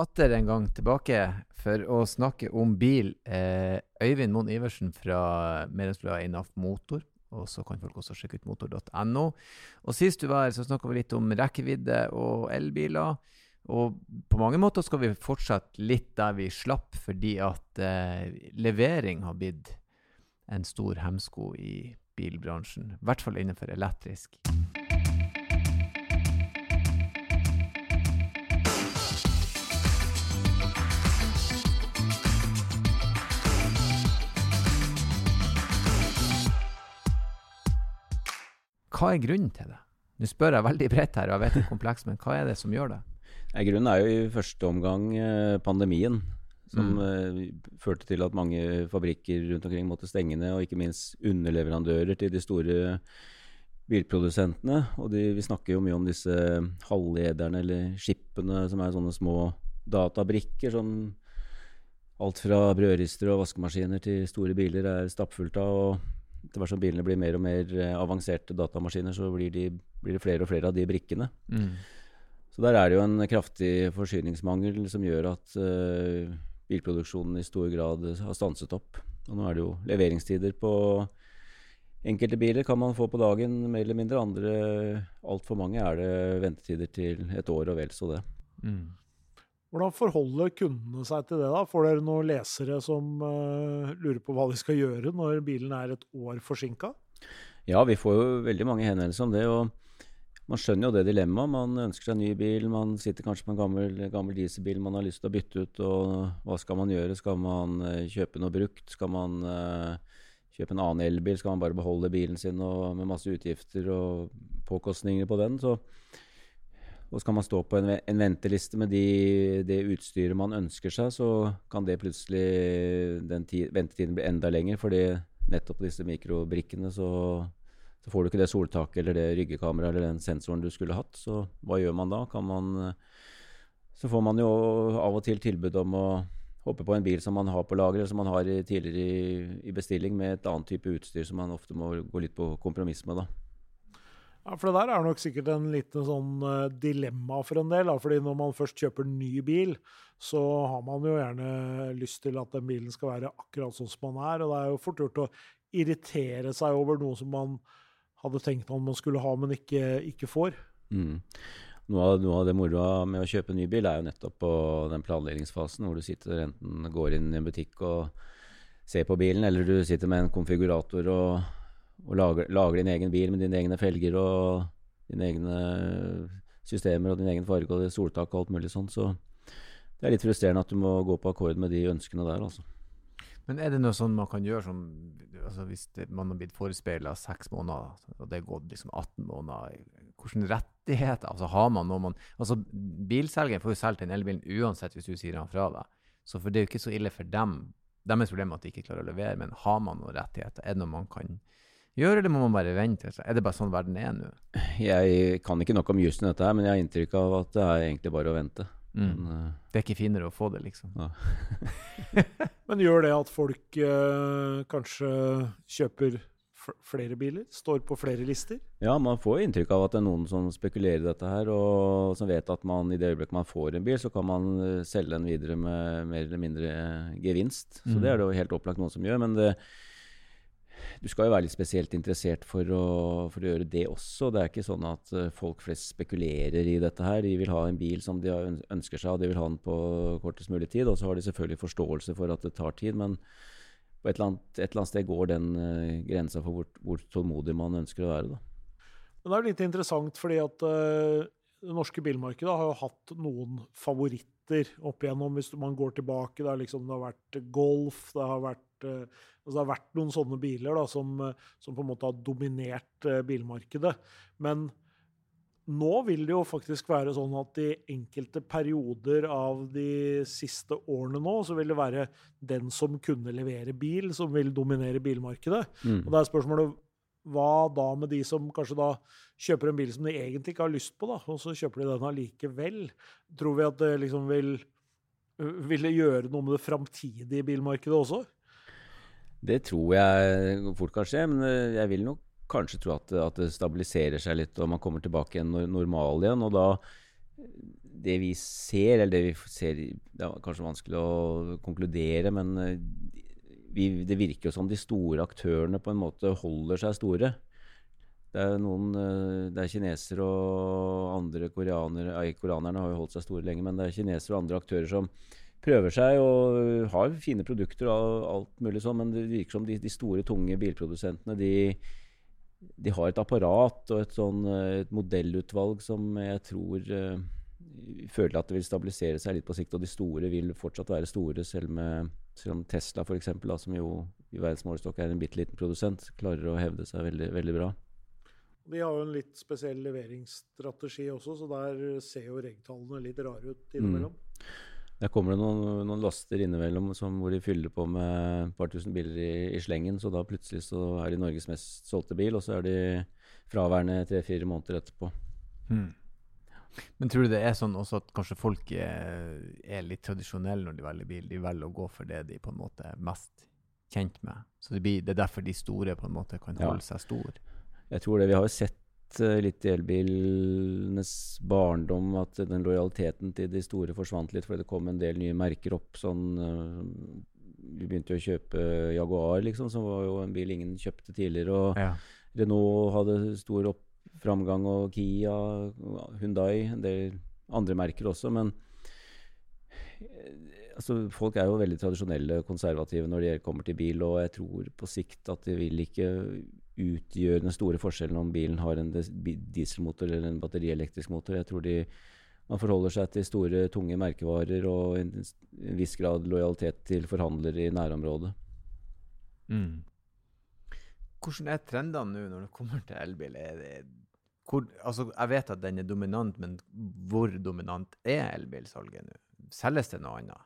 atter en gang tilbake for å snakke om bil. Eh, Øyvind Moen Iversen fra medlemsbladet Einaf Motor. Og så kan folk også sjekke ut motor.no. Og sist du var her, så snakka vi litt om rekkevidde og elbiler. Og på mange måter skal vi fortsette litt der vi slapp, fordi at eh, levering har blitt en stor hemsko i bilbransjen. I hvert fall innenfor elektrisk. Hva er grunnen til det? Nå spør jeg veldig bredt her, og jeg vet det er komplekst, men hva er det som gjør det? Grunnen er jo i første omgang eh, pandemien, som mm. uh, førte til at mange fabrikker rundt omkring måtte stenge ned, og ikke minst underleverandører til de store bilprodusentene. Og de, vi snakker jo mye om disse halvlederne, eller skipene, som er sånne små databrikker som alt fra brødrister og vaskemaskiner til store biler er stappfullt av. og etter hvert som bilene blir mer og mer eh, avanserte datamaskiner, så blir, de, blir det flere og flere av de brikkene. Mm. Så der er det jo en kraftig forsyningsmangel som gjør at uh, bilproduksjonen i stor grad har stanset opp. Og nå er det jo leveringstider på enkelte biler kan man få på dagen, mer eller mindre. Andre, altfor mange, er det ventetider til et år og vel så det. Mm. Hvordan forholder kundene seg til det? da? Får dere noen lesere som uh, lurer på hva de skal gjøre når bilen er et år forsinka? Ja, vi får jo veldig mange henvendelser om det. og Man skjønner jo det dilemmaet. Man ønsker seg ny bil, man sitter kanskje på en gammel, gammel dieselbil man har lyst til å bytte ut. og Hva skal man gjøre? Skal man uh, kjøpe noe brukt? Skal man uh, kjøpe en annen elbil? Skal man bare beholde bilen sin og, med masse utgifter og påkostninger på den? Så og skal man stå på en, en venteliste med de, det utstyret man ønsker seg, så kan det plutselig den tid, ventetiden bli enda lenger. fordi nettopp på disse mikrobrikkene så, så, får du ikke det soltaket eller det ryggekameraet eller den sensoren du skulle hatt. Så hva gjør man da? Man, så får man jo av og til tilbud om å hoppe på en bil som man har på lager, eller som man har tidligere i, i bestilling, med et annet type utstyr som man ofte må gå litt på kompromiss med. da. Ja, for Det der er nok sikkert en liten sånn uh, dilemma for en del. Fordi Når man først kjøper ny bil, så har man jo gjerne lyst til at den bilen skal være akkurat sånn som man er. Og det er jo fort gjort å irritere seg over noe som man hadde tenkt man skulle ha, men ikke, ikke får. Mm. Noe av, noe av, det moroa med å kjøpe ny bil er jo nettopp på den planleggingsfasen hvor du sitter enten går inn i en butikk og ser på bilen, eller du sitter med en konfigurator og og lager, lager, din egen bil med dine egne felger og dine egne systemer og din egen farge og soltak og alt mulig sånn. Så det er litt frustrerende at du må gå på akkord med de ønskene der, altså. Men er det noe sånn man kan gjøre som altså Hvis det, man har blitt forespeila seks måneder, og det er gått liksom 18 måneder, hvilke rettigheter altså har man når man altså Bilselgeren får jo solgt den elbilen uansett hvis du sier han fra deg. Så for det er jo ikke så ille for dem. Deres problem er at de ikke klarer å levere, men har man noen rettigheter? Er det noe man kan gjøre, eller må man bare vente? Er det bare sånn verden er nå? Jeg kan ikke nok om jussen i dette, her, men jeg har inntrykk av at det er egentlig bare å vente. Mm. Men, uh, det er ikke finere å få det, liksom. Ja. men gjør det at folk uh, kanskje kjøper flere biler? Står på flere lister? Ja, man får inntrykk av at det er noen som spekulerer i dette her, og som vet at man i det øyeblikket man får en bil, så kan man uh, selge den videre med mer eller mindre gevinst. Så mm. det er det jo helt opplagt noen som gjør. men det du skal jo være litt spesielt interessert for å, for å, gjøre det også. Det er ikke sånn at uh, folk flest spekulerer i dette her. De vil ha en bil som de ønsker seg, og de vil ha den på kortest mulig tid. Og så har de selvfølgelig forståelse for at det tar tid, men på et eller annet, et eller annet sted går den uh, grensa for hvor, hvor, tålmodig man ønsker å være. Da. Men det er litt interessant, fordi at uh, det norske bilmarkedet har jo hatt noen favoritter opp igjennom, hvis man går tilbake. Det liksom, det har vært Golf, det har vært altså det har vært noen sånne biler da, som, som, på en måte har dominert uh, bilmarkedet. Men nå vil det jo faktisk være sånn at i enkelte perioder av de siste årene nå, så vil det være den som kunne levere bil, som vil dominere bilmarkedet. Mm. Og da er spørsmålet hva da med de som kanskje da kjøper en bil som de egentlig ikke har lyst på, da, og så kjøper de den allikevel? Tror vi at det liksom vil, vil det gjøre noe med det framtidige bilmarkedet også? Det tror jeg fort kan skje, men eh, jeg vil nok kanskje tro at, at det stabiliserer seg litt og man kommer tilbake igjen normal igjen. og da det vi ser, eller det vi ser Det er kanskje vanskelig å konkludere, men eh, vi, det virker jo som de store aktørene på en måte holder seg store. Det er noen eh, Det er kinesere og andre koreanere Koreanerne har jo holdt seg store lenge, men det er kinesere og andre aktører som prøver seg og har fine produkter og alt mulig sånn, men det virker som de, de store, tunge bilprodusentene de, de, har et apparat og et, sånn, et modellutvalg som jeg tror uh, føler at det vil stabilisere seg litt på sikt. Og de store vil fortsatt være store, selv, med, selv om Tesla for eksempel, da, som jo i verdensmålestokk er en bitte liten produsent, klarer å hevde seg veldig, veldig bra. De har jo en litt spesiell leveringsstrategi også, så der ser jo regntallene litt rare ut innimellom. Mm. Der kommer det noen, noen laster innimellom som, hvor de fyller på med et par tusen biler i, i, slengen. Så da plutselig så er de Norges mest solgte bil, og så er de fraværende tre-fire måneder etterpå. Hmm. Men tror du det er sånn også at kanskje folk er, er, litt tradisjonelle når de velger bil? De velger å gå for det de på en måte er mest kjent med. Så det, blir, det er derfor de store på en måte kan holde ja. seg store. Jeg tror det. Vi har jo sett litt i elbilenes barndom at den lojaliteten til de store forsvant litt fordi det kom en del nye merker opp. sånn uh, Vi begynte å kjøpe Jaguar, liksom, som var jo en bil ingen kjøpte tidligere. Og ja. Renault hadde stor framgang, og Kia, Hundai, en del andre merker også. Men eh, altså, folk er jo veldig tradisjonelle konservative når det kommer til bil, og jeg tror på sikt at de vil ikke utgjør den store forskjellen om bilen har en dieselmotor eller en batterielektrisk motor. Jeg tror de, man forholder seg til store, tunge merkevarer og en, en viss grad lojalitet til forhandlere i nærområdet. Mm. Hvordan er trendene nå når det kommer til elbil? Hvor, altså, jeg vet at den er dominant, men hvor dominant er elbilsalget nå? Selges det noe annet?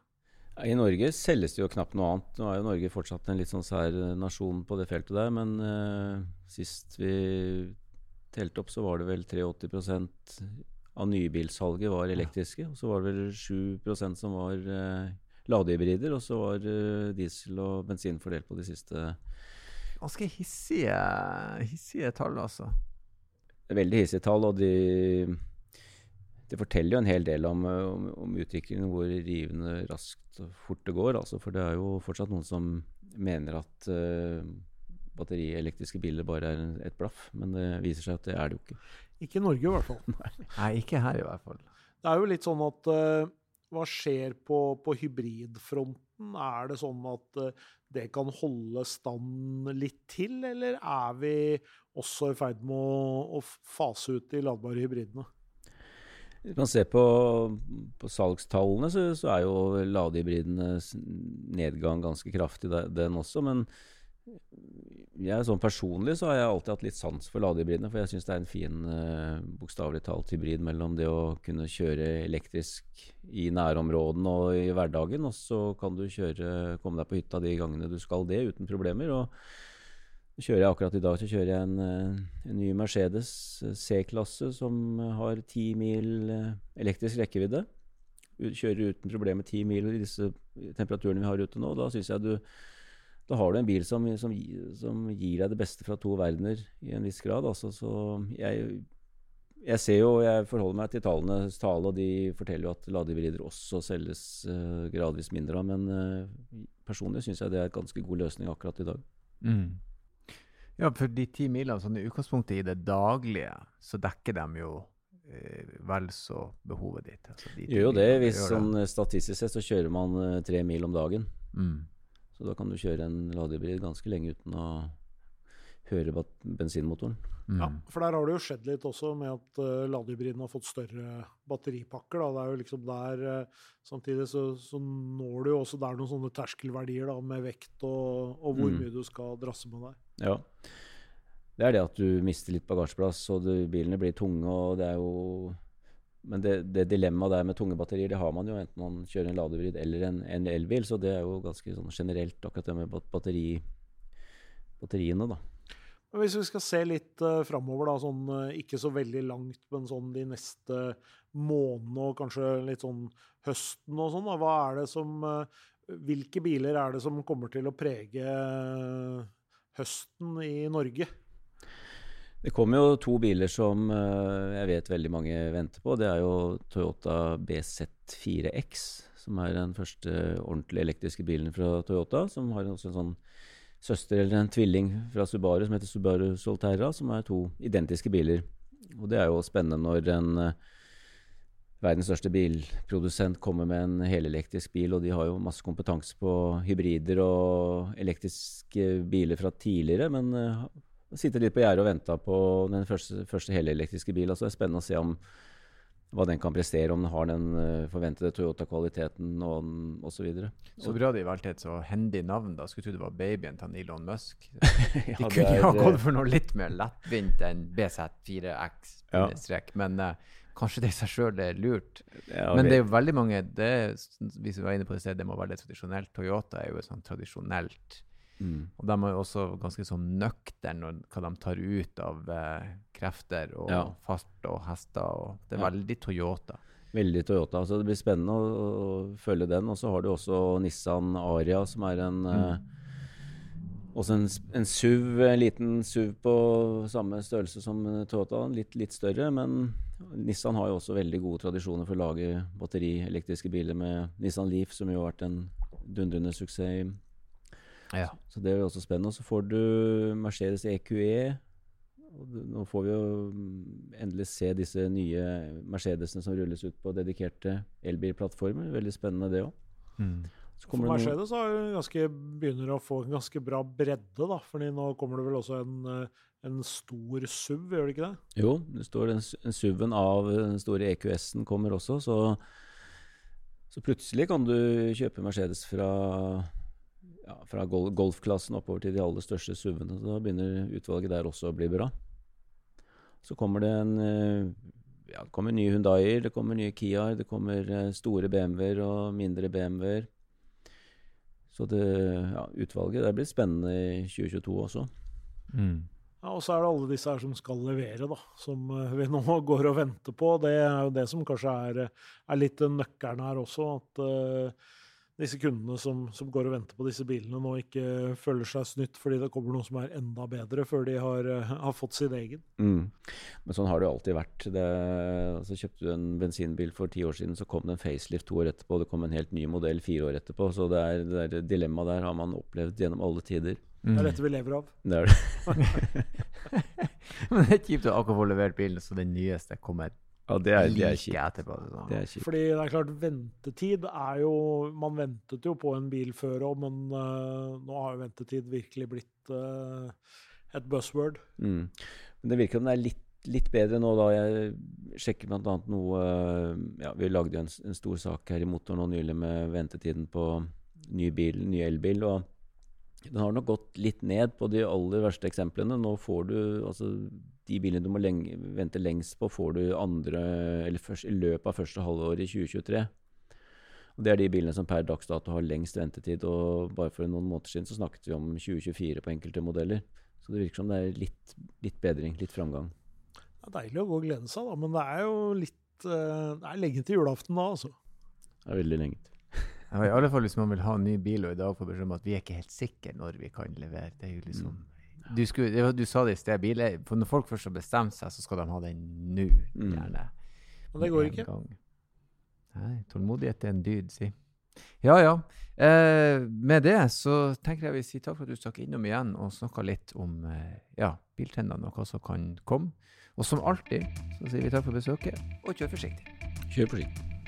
I Norge selges det jo knapt noe annet. Nå er jo Norge fortsatt en litt sånn sær eh, nasjon på det feltet der, men uh, sist vi telte opp, så var det vel 83% av nybilsalget var elektriske. Og så var det vel 7% som var uh, ladehybrider, og så var uh, diesel og bensin fordelt på de siste. Ganske hissige, hissige tall, altså. Veldig hissige tall, og de det forteller jo en hel del om, om, om, utviklingen, hvor rivende raskt og fort det går. Altså, for det er jo fortsatt noen som mener at uh, batterielektriske biler bare er et blaff. Men det viser seg at det er det jo ikke. Ikke i Norge, i hvert fall. Nei, ikke her i hvert fall. Det er jo litt sånn at uh, hva skjer på, på, hybridfronten? Er det sånn at uh, det kan holde stand litt til, eller er vi også i ferd med å, å fase ut de ladbare hybridene? Hvis man ser på, på salgstallene, så, så, er jo ladehybridenes nedgang ganske kraftig, den også. Men jeg, sånn personlig så har jeg alltid hatt litt sans for ladehybridene. For jeg syns det er en fin, uh, bokstavelig talt hybrid mellom det å kunne kjøre elektrisk i nærområdene og i hverdagen, og så kan du kjøre, komme deg på hytta de gangene du skal det, uten problemer. og kjører jeg akkurat i dag så kjører jeg en, eh, en ny Mercedes eh, C-klasse som har ti mil eh, elektrisk rekkevidde. Kjører uten problemer ti mil i disse temperaturene vi har ute nå. Da synes jeg du da har du en bil som, som, som, gir deg det beste fra to verdener i en viss grad. Altså, så jeg, jeg ser jo, jeg forholder meg til tallenes tale, og de forteller jo at ladehybrider også selges uh, gradvis mindre. Men uh, personlig syns jeg det er en ganske god løsning akkurat i dag. Mm. Ja, for de ti milene sånn i utgangspunktet i det daglige, så dekker de jo eh, vel så behovet ditt. Altså de jo det. Hvis sånn det. statistisk sett så kjører man eh, tre mil om dagen. Mm. Så da kan du kjøre en ladehybrid ganske lenge uten å høre bensinmotoren. Mm. Ja, for der har det jo skjedd litt også med at uh, ladehybriden har fått større batteripakker. Da. Det er jo liksom der uh, Samtidig så, så, når du jo også der noen sånne terskelverdier da, med vekt og, og hvor mm. mye du skal drasse med deg. Ja. Det er det at du mister litt bagasjeplass, og du, bilene blir tunge. og det er jo men det, det dilemmaet der med tunge batterier, det har man jo enten man kjører en ladehybrid eller en, en, elbil. Så det er jo ganske sånn generelt, akkurat det med batteri, batteriene, da. Men hvis vi skal se litt uh, framover, da, sånn uh, ikke så veldig langt, men sånn de neste månedene og kanskje litt sånn høsten og sånn, da, hva er det som uh, Hvilke biler er det som kommer til å prege uh, høsten i Norge? Det kommer jo to biler som jeg vet veldig mange venter på. Det er jo Toyota BZ4X, som er den første ordentlige elektriske bilen fra Toyota. Som har også en sånn søster eller en tvilling fra Subaru som heter Subaru Solterra, som er to identiske biler. Og det er jo spennende når en uh, verdens største bilprodusent kommer med en helelektrisk bil, og de har jo masse kompetanse på hybrider og elektriske biler fra tidligere, men uh, sitter litt på gjerdet og venter på den første, første helelektriske bilen. Altså det er spennende å se om hva den kan prestere, om den har den uh, forventede Toyota-kvaliteten og osv. Så, så, så bra de valgte et så hendig navn. da. Skulle tro det var babyen til Elon Musk. ja, de kunne jo ha gått for noe litt mer lettvint enn BZ4X. Ja. Men uh, kanskje det i seg sjøl er lurt. Ja, Men det er jo veldig mange det, Hvis vi var inne på det stedet, det må være litt tradisjonelt. Toyota er jo et sånn tradisjonelt Mm. Og de er jo også ganske sånn nøkterne hva de tar ut av eh, krefter og ja. fart og hester. Og det er veldig Toyota. Veldig Toyota. så Det blir spennende å, å følge den. Og så har du også Nissan Aria, som er en mm. eh, også en, en SUV, en liten SUV på samme størrelse som Toyota. Litt, litt større, men Nissan har jo også veldig gode tradisjoner for å lage batterielektriske biler med Nissan Leaf, som jo har vært en dundrende suksess ja. Så det jo også spennende. Og så får du Mercedes EQE. Nå får vi jo endelig se disse nye Mercedesene som rulles ut på dedikerte elbilplattformer. Veldig spennende, det òg. Mm. For Mercedes ganske, begynner å få en ganske bra bredde, da. fordi nå kommer det vel også en, eh, en stor SUV, gjør det ikke det? Jo, det står en, en SUV-en av den store EQS-en kommer også, så, så plutselig kan du kjøpe Mercedes fra ja, fra gol golfklassen oppover til de aller største SUV-ene. Da begynner utvalget der også å bli bra. Så kommer det en eh, ja, det kommer nye Hundaier, det kommer nye Kiaer, det kommer eh, store BMW-er og mindre BMW-er. Så det, ja, utvalget der blir spennende i 2022 også. Mm. Ja, Og så er det alle disse her som skal levere, da, som eh, vi nå går og venter på. Det er jo det som kanskje er, er litt nøkkelen her også. at uh, disse kundene som, som, går og venter på disse bilene, nå ikke føler seg snytt fordi det kommer noe som er enda bedre, før de har, uh, har fått sin egen. Mm. Men sånn har det jo alltid vært. Det, altså, kjøpte du en bensinbil for ti år siden, så kom det en facelift to år etterpå. Det kom en helt ny modell fire år etterpå. Så det, er, det der dilemmaet der har man opplevd gjennom alle tider. Mm. Det er dette vi lever av. Det er det. Men det er kjipt å akkurat få levert bilen så den nyeste kommer ja, det er, det er kjipt. Sånn. det er kjipt. Fordi det er klart, ventetid er jo Man ventet jo på en bil før òg, men uh, nå har jo ventetid virkelig blitt uh, et buzzword. Mm. Men det virker som det er litt, litt bedre nå, da. Jeg sjekker bl.a. noe ja, Vi lagde jo en, en, stor sak her i motoren nå nylig med ventetiden på ny bil, ny elbil. og den har nok gått litt ned på de aller verste eksemplene. Nå får du altså de bilene du må lenge, vente lengst på, får du andre, eller først, i løpet av første halvår i 2023. Og Det er de bilene som per dags dato har lengst ventetid. og Bare for noen måneder siden så snakket vi om 2024 på enkelte modeller. Så det virker som det er litt, litt bedring, litt framgang. Det er deilig å gå og glede seg, da, men det er jo litt eh, Det er lenge til julaften da, altså. Det er veldig lenge til. Ja, I alle fall hvis man vil ha en ny bil og i dag får beskjed om at vi er ikke helt sikre når vi kan levere. Det er jo liksom mm du, skulle, du, sa det i sted, biler, for når folk først har bestemt seg, så skal de ha den nå. Mm. Og det går ikke. Gang. Nei, tålmodighet er en dyd, si. Ja, ja. Eh, med det så tenker jeg vi sier takk for at du stakk innom igjen og snakka litt om eh, ja, biltrendene og hva som kan komme. Og som alltid så sier vi takk for besøket, og kjør forsiktig. Kjør forsiktig.